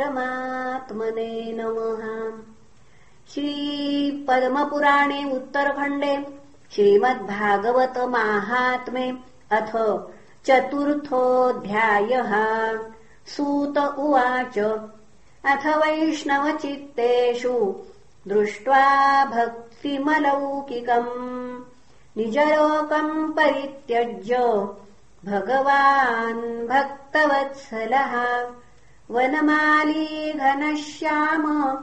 परमात्मने नमः। श्रीपद्मपुराणे उत्तरखण्डे श्रीमद्भागवत माहात्मे अथ चतुर्थोऽध्यायः। सूत उवाच अथ वैष्णवचित्तेषु दृष्ट्वा भक्तिमलौकिकम्। निजलोकम् परित्यज्य भगवान् भक्तवत्सलः वनमाली घनश्याम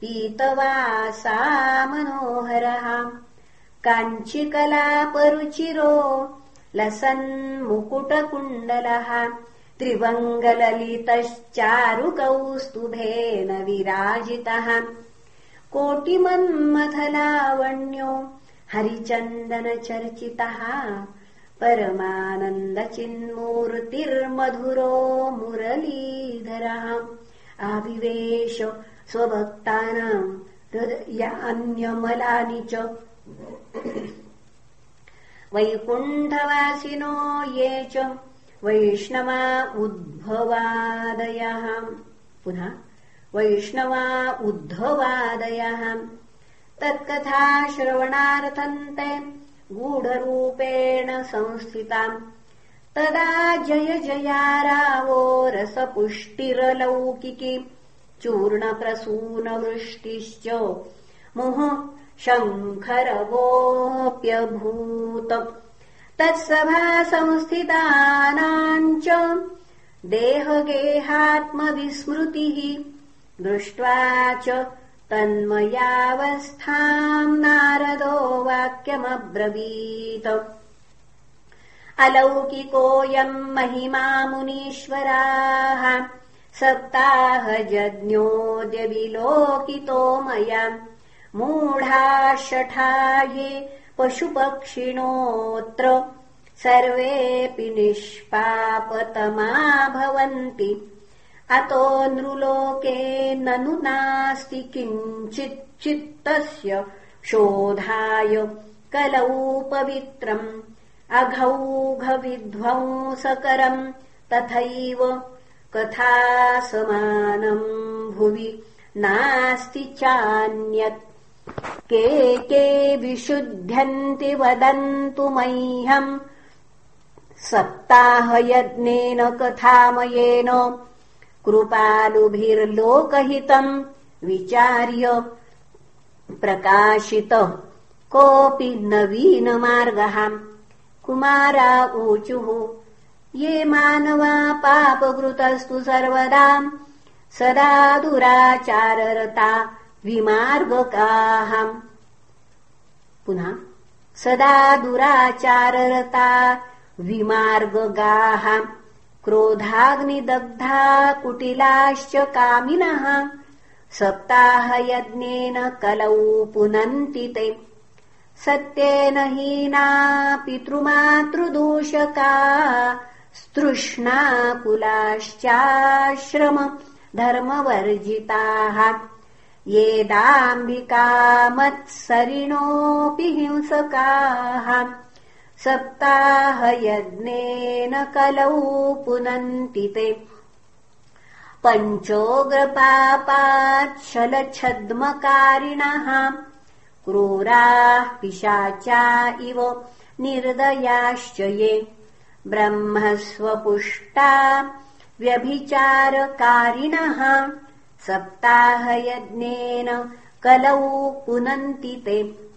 पीतवासा मनोहरः काञ्चिकलापरुचिरो लसन्मुकुटकुण्डलः। त्रिवङ्गललितश्चारुकौस्तुभेन विराजितः। कोटिमन्मथलावण्यो हरिचन्दनचर्चितः परमानन्दचिन्मूर्तिर्मधुरो मुरलीधरः। आविवेश स्वभक्तानाम् हृदयान्यमलानि च। वैकुण्ठवासिनो ये च वैष्णवा उद्भवादयः। पुनः वैष्णवा उद्धवादयः। तत्कथा श्रवणार्थन्ते गूढरूपेण संस्थिताम्। तदा जय जया रावो रसपुष्टिरलौकिकी। चूर्णप्रसूनवृष्टिश्च। मुह शङ्खरवोऽप्यभूत् तत्सभा संस्थितानाम् च। देहगेहात्मविस्मृतिः। दृष्ट्वा च तन्मयावस्थाम् नारदो वाक्यमब्रवीत्। अलौकिकोऽयम् महिमा मुनीश्वराः सप्ताहजज्ञोऽद्य विलोकितो मया। मूढा ये पशुपक्षिणोऽत्र सर्वेऽपि निष्पापतमा भवन्ति अतो नृलोके ननु नास्ति किञ्चिच्चित्तस्य शोधाय कलौ पवित्रम् अघौघविध्वंसकरम् तथैव कथासमानम् भुवि नास्ति चान्यत् के के विशुध्यन्ति वदन्तु मह्यम् सप्ताहयज्ञेन कथामयेन कृपालुभिर्लोकहितम् विचार्य प्रकाशित। कोऽपि नवीनमार्गः। कुमारा ऊचुः ये मानवा पापकृतस्तु सर्वदा। सदा दुराचाररता विमार्गकाः। पुनः सदा दुराचाररता विमार्गगाः क्रोधाग्निदग्धा कुटिलाश्च कामिनः। सप्ताहयज्ञेन कलौ पुनन्ति ते सत्येन हीना पितृमातृदूषका स्तृष्णाकुलाश्चाश्रम धर्मवर्जिताः। ये दाम्बिकामत्सरिणोऽपि हिंसकाः सप्ताहयज्ञेन कलौ पुनन्ति ते। पञ्चोग्रपापाच्छलच्छद्मकारिणः क्रूराः पिशाचा इव निर्दयाश्च ये। ब्रह्मस्वपुष्टा व्यभिचारकारिणः सप्ताहयज्ञेन कलौ पुनन्ति ते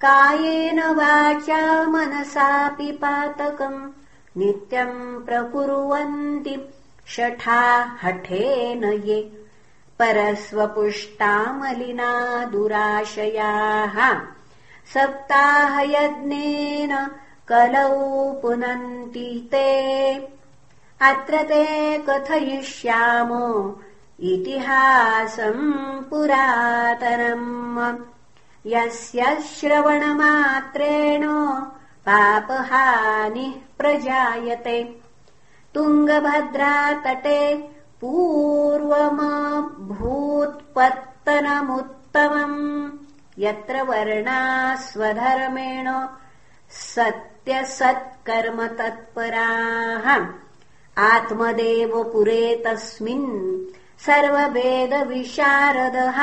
कायेन वाचा मनसापि पातकम्। नित्यम् प्रकुर्वन्ति शठा हठेन ये। परस्वपुष्टामलिना दुराशयाः। सप्ताहयज्ञेन कलौ पुनन्ति ते। अत्र ते कथयिष्यामो। इतिहासम् पुरातनम् यस्य श्रवणमात्रेण पापहानिः प्रजायते। तुङ्गभद्रातटे पूर्वमभूत्पत्तनमुत्तमम् यत्र वर्णा स्वधर्मेण सत्यसत्कर्मतत्पराः आत्मदेव पुरे तस्मिन् सर्ववेदविशारदः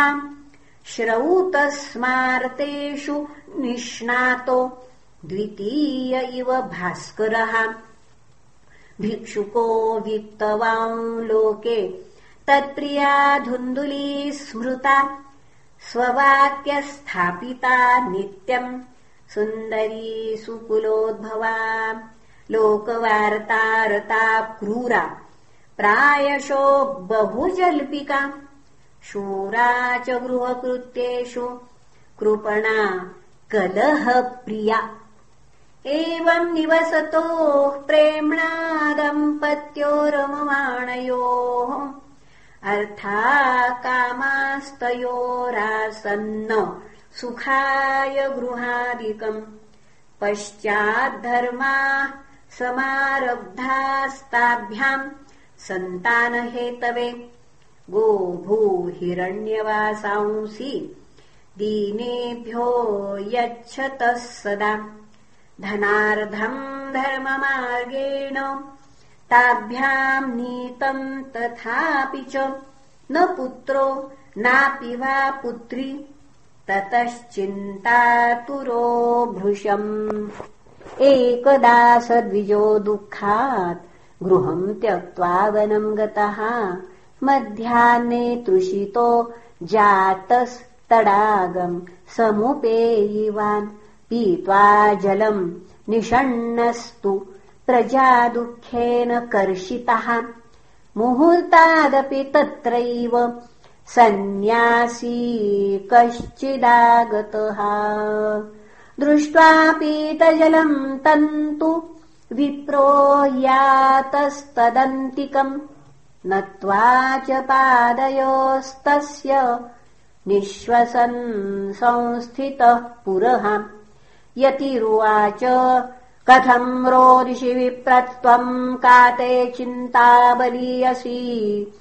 श्रौतस्मार्तेषु निष्णातो द्वितीय इव भास्करः। भिक्षुको वित्तवान् लोके तत्प्रिया धुन्दुली स्मृता स्ववाक्यस्थापिता नित्यम् सुन्दरी सुकुलोद्भवा लोकवार्तारता क्रूरा प्रायशो बहुजल्पिका शूरा च गृहकृत्येषु कृपणा कलहप्रिया। एवम् निवसतोः प्रेम्णा दम्पत्यो रममाणयोः अर्था कामास्तयोरासन्न सुखाय गृहादिकम् पश्चाद्धर्माः समारब्धास्ताभ्याम् सन्तानहेतवे हिरण्यवासांसि दीनेभ्यो यच्छतः सदा। धनार्धम् धर्ममार्गेण। ताभ्याम् नीतम् तथापि च। न पुत्रो नापि वा पुत्री। ततश्चिन्तातुरो भृशम् एकदा सद्विजो दुःखात्। गृहम् त्यक्त्वा वनम् गतः मध्याह्ने तृषितो जातस्तडागम् समुपेयिवान् पीत्वा जलम् निषण्णस्तु प्रजा दुःखेन कर्षितः। मुहूर्तादपि तत्रैव सन्न्यासी कश्चिदागतः। दृष्ट्वा पीतजलम् तन्तु विप्रो यातस्तदन्तिकम् नत्वा च पादयोस्तस्य निःश्वसन् संस्थितः पुरः। यतिरुवाच कथम् रोदिषि विप्रत्वम् काते चिन्ता बलीयसी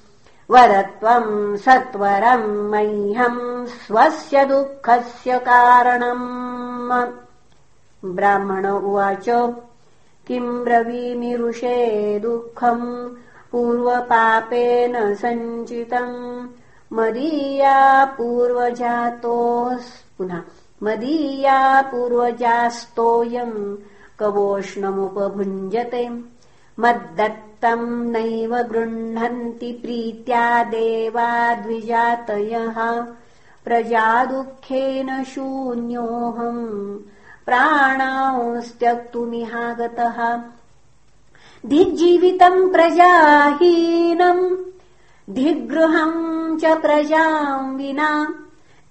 वदत्वम् सत्वरम् मह्यम् स्वस्य दुःखस्य कारणम्। ब्राह्मण उवाच किम् ब्रवीमिरुषे दुःखम् पूर्वपापेन सञ्चितम्। मदीया पूर्वजातोस् पुनः मदीया पूर्वजास्तोऽयम्। कवोष्णमुपभुञ्जते। मद्दत्तम् नैव गृह्णन्ति प्रीत्या देवा द्विजातयः। प्रजादुःखेन शून्योऽहम्। प्राणांस्त्यक्तुमिहागतः धिग्जीवितम् प्रजाहीनम् धिग्गृहम् च प्रजाम् विना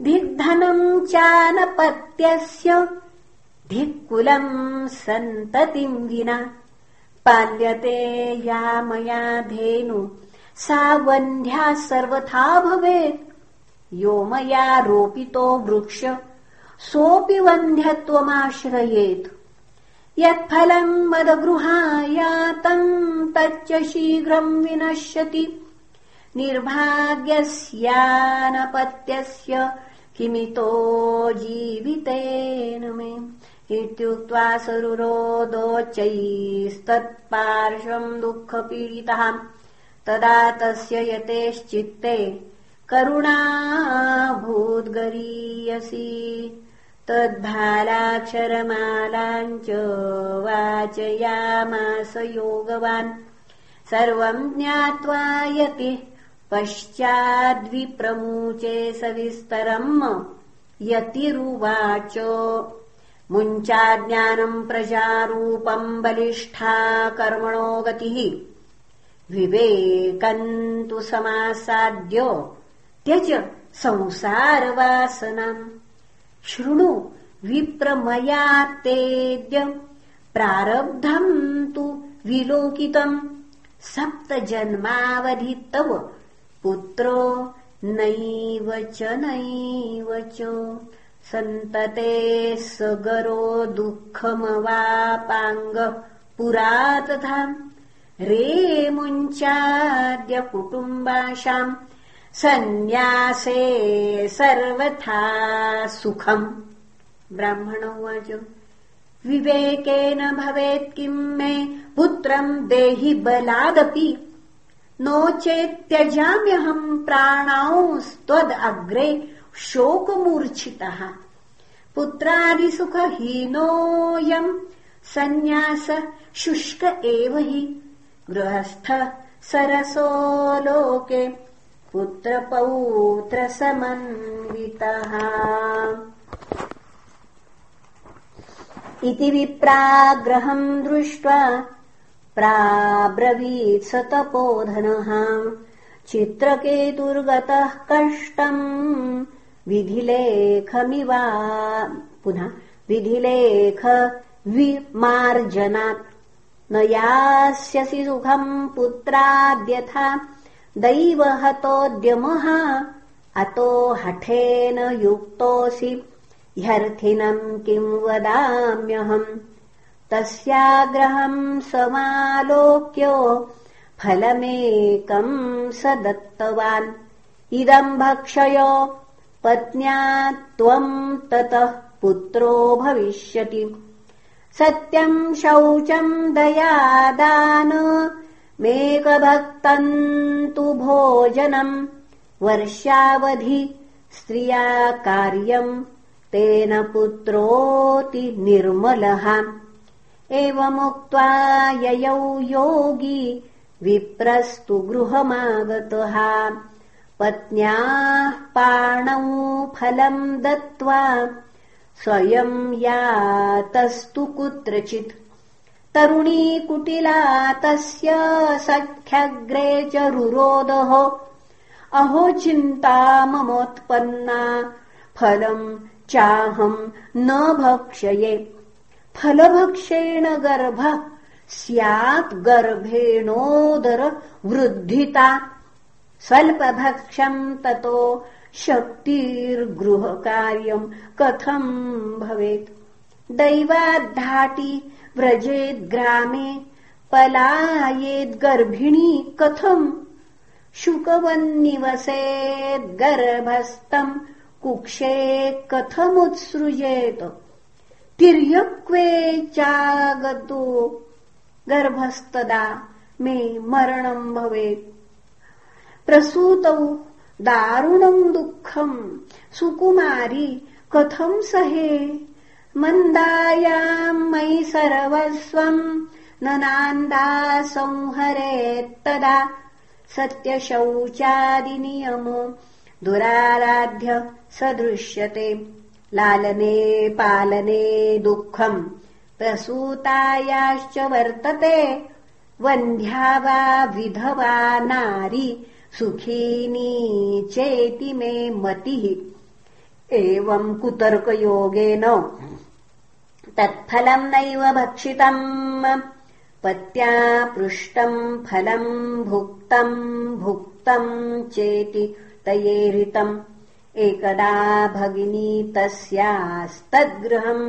धिग्धनम् चानपत्यस्य धिक्कुलम् सन्ततिम् विना। पाल्यते या मया धेनु सा वन्ध्या सर्वथा भवेत्। यो मया रोपितो वृक्ष सोऽपि वन्ध्यत्वमाश्रयेत् यत्फलम् मदगृहायातम् तच्च शीघ्रम् विनश्यति। निर्भाग्यस्यानपत्यस्य किमितो जीवितेन मे। इत्युक्त्वा सरुरोदोच्चैस्तत्पार्श्वम् दुःखपीडितः। तदा तस्य यतेश्चित्ते करुणाभूद्गरीयसी। तद्भालाक्षरमालाम् च वाचयामास योगवान्। सर्वम् ज्ञात्वा यतिः पश्चाद्विप्रमुचे सविस्तरम् यतिरुवाच। मुञ्चाज्ञानम् प्रजारूपम् बलिष्ठा कर्मणो गतिः। विवेकम् तु समासाद्य त्यज संसारवासनम् शृणु विप्रमया तेद्य प्रारब्धम् तु विलोकितम् सप्तजन्मावधि तव पुत्रो नैव च नैव च। सन्तते सगरो दुःखमवापाङ्गः पुरा तथा। मुञ्चाद्य कुटुम्बाशाम् सन्न्यासे सर्वथा सुखम्। ब्राह्मण उवाच विवेकेन भवेत् किम् मे पुत्रम् देहि बलादपि। नो चेत्यजाम्यहम् प्राणांस्त्वदग्रे शोकमूर्च्छितः। पुत्रादिसुखहीनोऽयम् सन्न्यास शुष्क एव हि। गृहस्थ सरसो लोके। पुत्रपौत्रसमन्वितः। इति विप्राग्रहम् दृष्ट्वा प्राब्रवीत् स तपोधनः चित्रकेतुर्गतः कष्टम् विधिलेखमिवा पुनः विधिलेख विमार्जनात् न यास्यसि सुखम् पुत्राद्यथा दैवहतोद्यमः अतो हठेन युक्तोऽसि। ह्यर्थिनम् किम् वदाम्यहम्? तस्याग्रहम् समालोक्यो फलमेकम् स दत्तवान् इदम् भक्षय पत्न्या त्वम् ततः पुत्रो भविष्यति। सत्यम् शौचम् दयादान मेकभक्तम् तु भोजनम् वर्षावधि स्त्रिया कार्यम् तेन पुत्रोति निर्मलः। एवमुक्त्वा ययौ योगी विप्रस्तु गृहमागतः। पत्न्याः पाणौ फलम् दत्त्वा स्वयम् यातस्तु कुत्रचित् तरुणी कुटिला तस्य सख्यग्रे च रुरोदः। अहो चिन्ता ममोत्पन्ना फलम् चाहम् न भक्षये। फलभक्षेण गर्भ स्यात् गर्भेणोदर वृद्धिता। स्वल्पभक्षम् ततो शक्तिर्गृहकार्यम् कथम् भवेत्? दैवाद्धाटी व्रजेद्ग्रामे पलायेद्गर्भिणी कथम् शुकवन्निवसेद्गर्भस्तम् कुक्षे कथमुत्सृजेत? तिर्यक्वे चागतो गर्भस्तदा मे मरणम् भवेत्। प्रसूतौ दारुणम् दुःखम् सुकुमारी कथम् सहे? मन्दायाम् मयि सर्वस्वम् न नान्दा संहरेत्तदा सत्यशौचादिनियमो दुराराध्य सदृश्यते। लालने पालने दुःखम् प्रसूतायाश्च वर्तते। वन्ध्या वा विधवा नारी सुखीनी चेति मे मतिः। एवम् कुतर्कयोगेन तत्फलम् नैव भक्षितम्। पत्या पृष्टम् फलम् भुक्तम् भुक्तम् चेति तयेरितम् एकदा भगिनी तस्यास्तद्गृहम्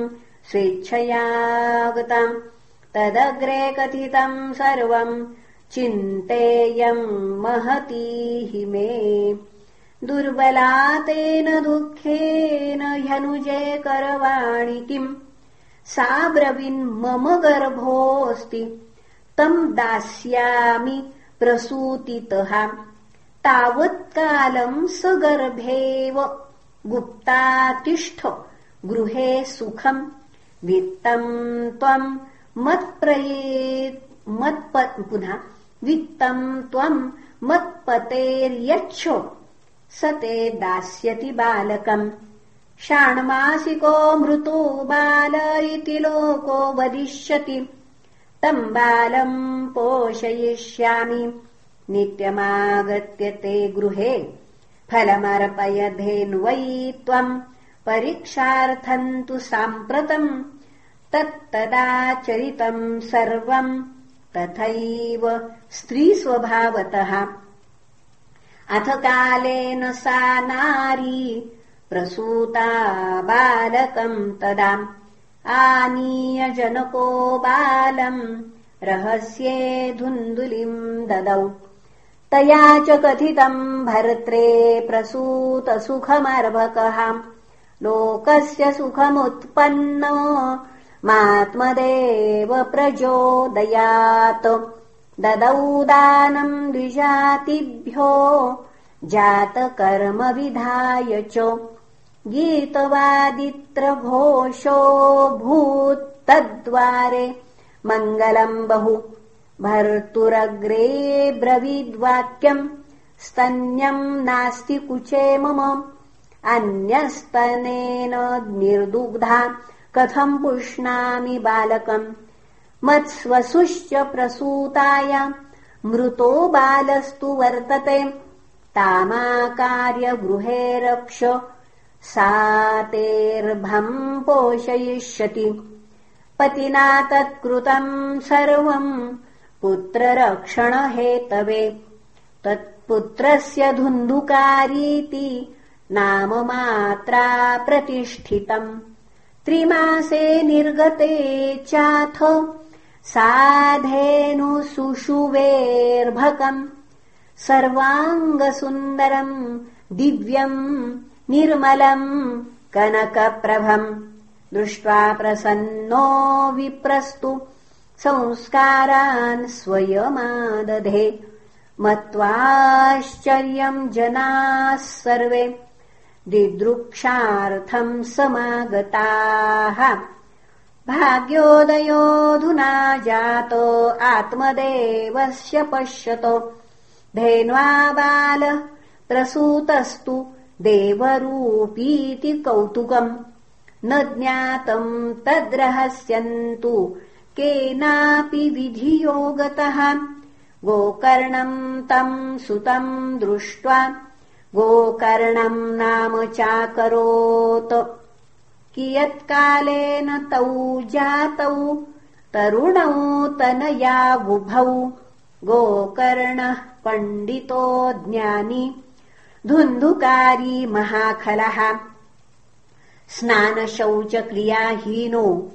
स्वेच्छयागताम् तदग्रे कथितम् सर्वम् चिन्तेयम् महतीहि मे दुर्बलातेन दुःखेन ह्यनुजे करवाणि किम् सा ब्रवीन्मम गर्भोऽस्ति। तम् दास्यामि प्रसूतितः। तावत्कालम् स गर्भेव गुप्ता तिष्ठ गृहे सुखम् वित्तम् त्वम् मत्प्रयेत् मत्प पुनः वित्तम् त्वम् मत्पतेर्यच्छ। स ते दास्यति बालकम् षाण्मासिको मृतो बाल इति लोको वदिष्यति। तम् बालम् पोषयिष्यामि। नित्यमागत्य ते गृहे फलमर्पयधेन्वै त्वम् परीक्षार्थम् तु साम्प्रतम् तत्तदाचरितम् सर्वम् तथैव स्त्रीस्वभावतः। अथ कालेन सा नारी प्रसूता बालकम् तदा। आनीय जनको बालम् रहस्ये धुन्दुलिम् ददौ। तया च कथितम् भर्त्रे प्रसूतसुखमर्भकः। लोकस्य सुखमुत्पन्न मात्मदेव प्रचोदयात्। ददौ दानम् द्विजातिभ्यो जातकर्मविधाय च गीतवादित्रघोषो भूत्तद्वारे मङ्गलम् बहु भर्तुरग्रे ब्रवीद्वाक्यम् स्तन्यम् नास्ति कुचे मम अन्यस्तनेन निर्दुग्धा कथम् पुष्णामि बालकम् मत्स्वसुश्च प्रसूताय मृतो बालस्तु वर्तते तामाकार्य गृहे रक्ष सातेर्भम् पोषयिष्यति। पतिना तत्कृतम् सर्वम् पुत्ररक्षणहेतवे। तत्पुत्रस्य धुन्धुकारीति नाम मात्रा प्रतिष्ठितम्। त्रिमासे निर्गते चाथ सुषुवेर्भकम्। सर्वाङ्गसुन्दरम् दिव्यम् निर्मलम् कनकप्रभम् दृष्ट्वा प्रसन्नो विप्रस्तु संस्कारान् स्वयमादधे मत्वाश्चर्यम् जनाः सर्वे दिदृक्षार्थम् समागताः भाग्योदयोऽधुना जातो आत्मदेवस्य पश्यतो धेन्वा बाल प्रसूतस्तु देवरूपीति कौतुकम्। न ज्ञातम् तद्रहस्यन्तु। केनापि विधियो गतः गोकर्णम् तम् सुतम् दृष्ट्वा गोकर्णम् नाम चाकरोत्। कियत्कालेन तौ जातौ तरुणौ तनया बुभौ गोकर्णः पण्डितो ज्ञानी धुन्धुकारी महाखलः। स्नानशौचक्रियाहीनो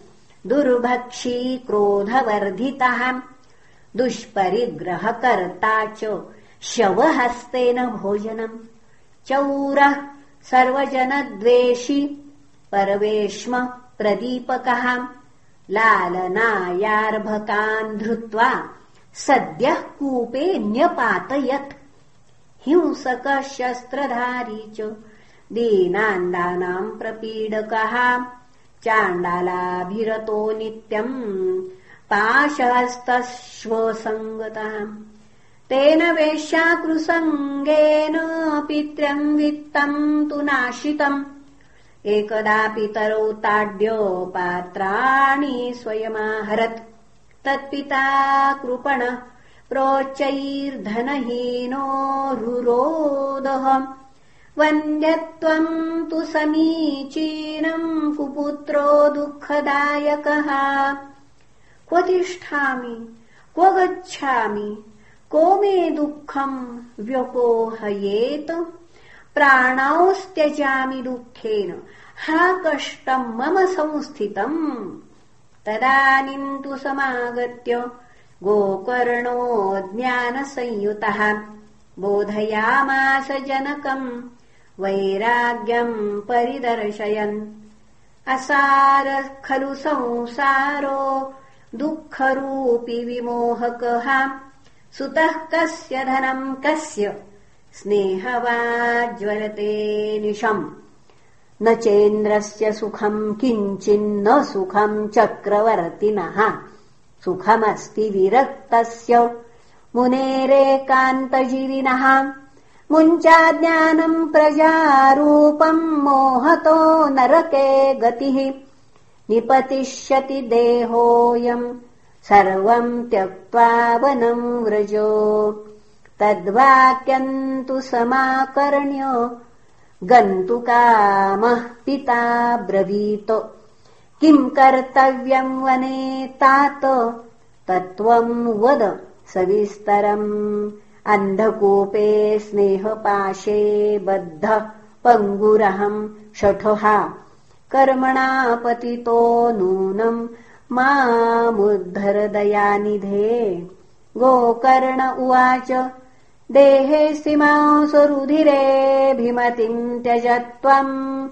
दुर्भक्षी क्रोधवर्धितः। दुष्परिग्रहकर्ता च शवहस्तेन भोजनम् चौरः सर्वजनद्वेषि परवेश्म प्रदीपकः। लालनायार्भकान् धृत्वा सद्यः कूपे न्यपातयत् हिंसकः शस्त्रधारी च। दीनान्दानाम् प्रपीडकः। चाण्डालाभिरतो नित्यम्। पाशहस्तश्वसङ्गतः तेन वेश्याकृसङ्गेन पित्र्यम् वित्तम् तु नाशितम्। एकदापि तरौ पात्राणि स्वयमाहरत्। तत्पिता कृपण प्रोच्चैर्धनहीनो रुरोदः। वन्द्यत्वम् तु समीचीनम् कुपुत्रो दुःखदायकः। क्व तिष्ठामि क्व गच्छामि को मे दुःखम् व्यपोहयेत्? प्राणांस्त्यजामि दुःखेन हा कष्टम् मम संस्थितम्। तदानीम् तु समागत्य गोकर्णो ज्ञानसंयुतः बोधयामास जनकम् वैराग्यम् परिदर्शयन्। असार खलु संसारो दुःखरूपि विमोहकः। सुतः कस्य धनम् कस्य? स्नेहवाज्वलते निशम्। न चेन्द्रस्य सुखम् किञ्चिन्न सुखम् चक्रवर्तिनः सुखमस्ति विरक्तस्य। मुनेरेकान्तजीविनः। मुञ्चाज्ञानम् प्रजारूपम् मोहतो नरके गतिः। निपतिष्यति देहोऽयम् सर्वम् त्यक्त्वा वनम् व्रजो। तद्वाक्यम् तु समाकर्ण्य। गन्तुकामः पिता ब्रवीत किम् कर्तव्यम् वने तात? तत्त्वम् वद सविस्तरम्। अन्धकूपे स्नेहपाशे बद्ध पङ्गुरहम् शठहा कर्मणा पतितो नूनम् मामुद्धरदयानिधे। गोकर्ण उवाच देहे सीमांसुरुधिरेऽभिमतिम् त्यज त्वम्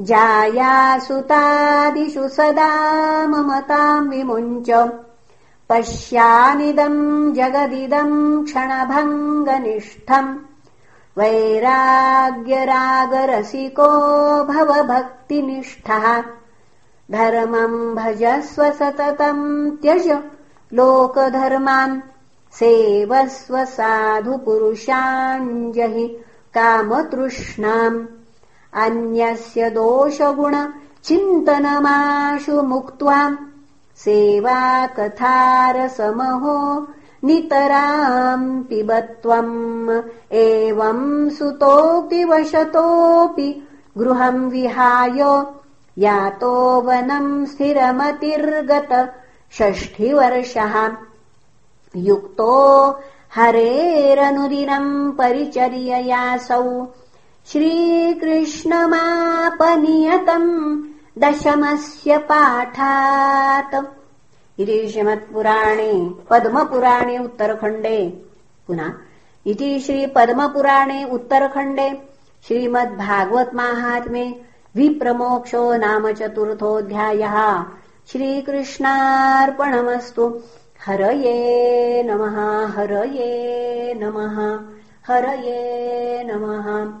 जायासुतादिषु सदा ममताम् विमुञ्च। पश्यानिदम् जगदिदम् क्षणभङ्गनिष्ठम्। वैराग्यरागरसिको भव भक्तिनिष्ठः धर्मम् भजस्व सततम् त्यज लोकधर्मान्। सेवस्व साधुपुरुषाञ्जहि कामतृष्णाम् अन्यस्य दोषगुणचिन्तनमाशु मुक्त्वा सेवाकथारसमहो नितराम् पिबत्वम् एवम् सुतोऽपि वशतोऽपि गृहम् विहाय यातो वनम् स्थिरमतिर्गत षष्ठिवर्षः। युक्तो हरेरनुदिनम् परिचर्ययासौ श्रीकृष्णमापनियतम् दशमस्य पाठात्। इति श्रीमत्पुराणे पद्मपुराणे उत्तरखण्डे। पुनः इति श्रीपद्मपुराणे उत्तरखण्डे श्रीमद्भागवत्माहात्म्ये विप्रमोक्षो नाम चतुर्थोऽध्यायः। श्रीकृष्णार्पणमस्तु। हरये नमः हरये नमः हरये नमः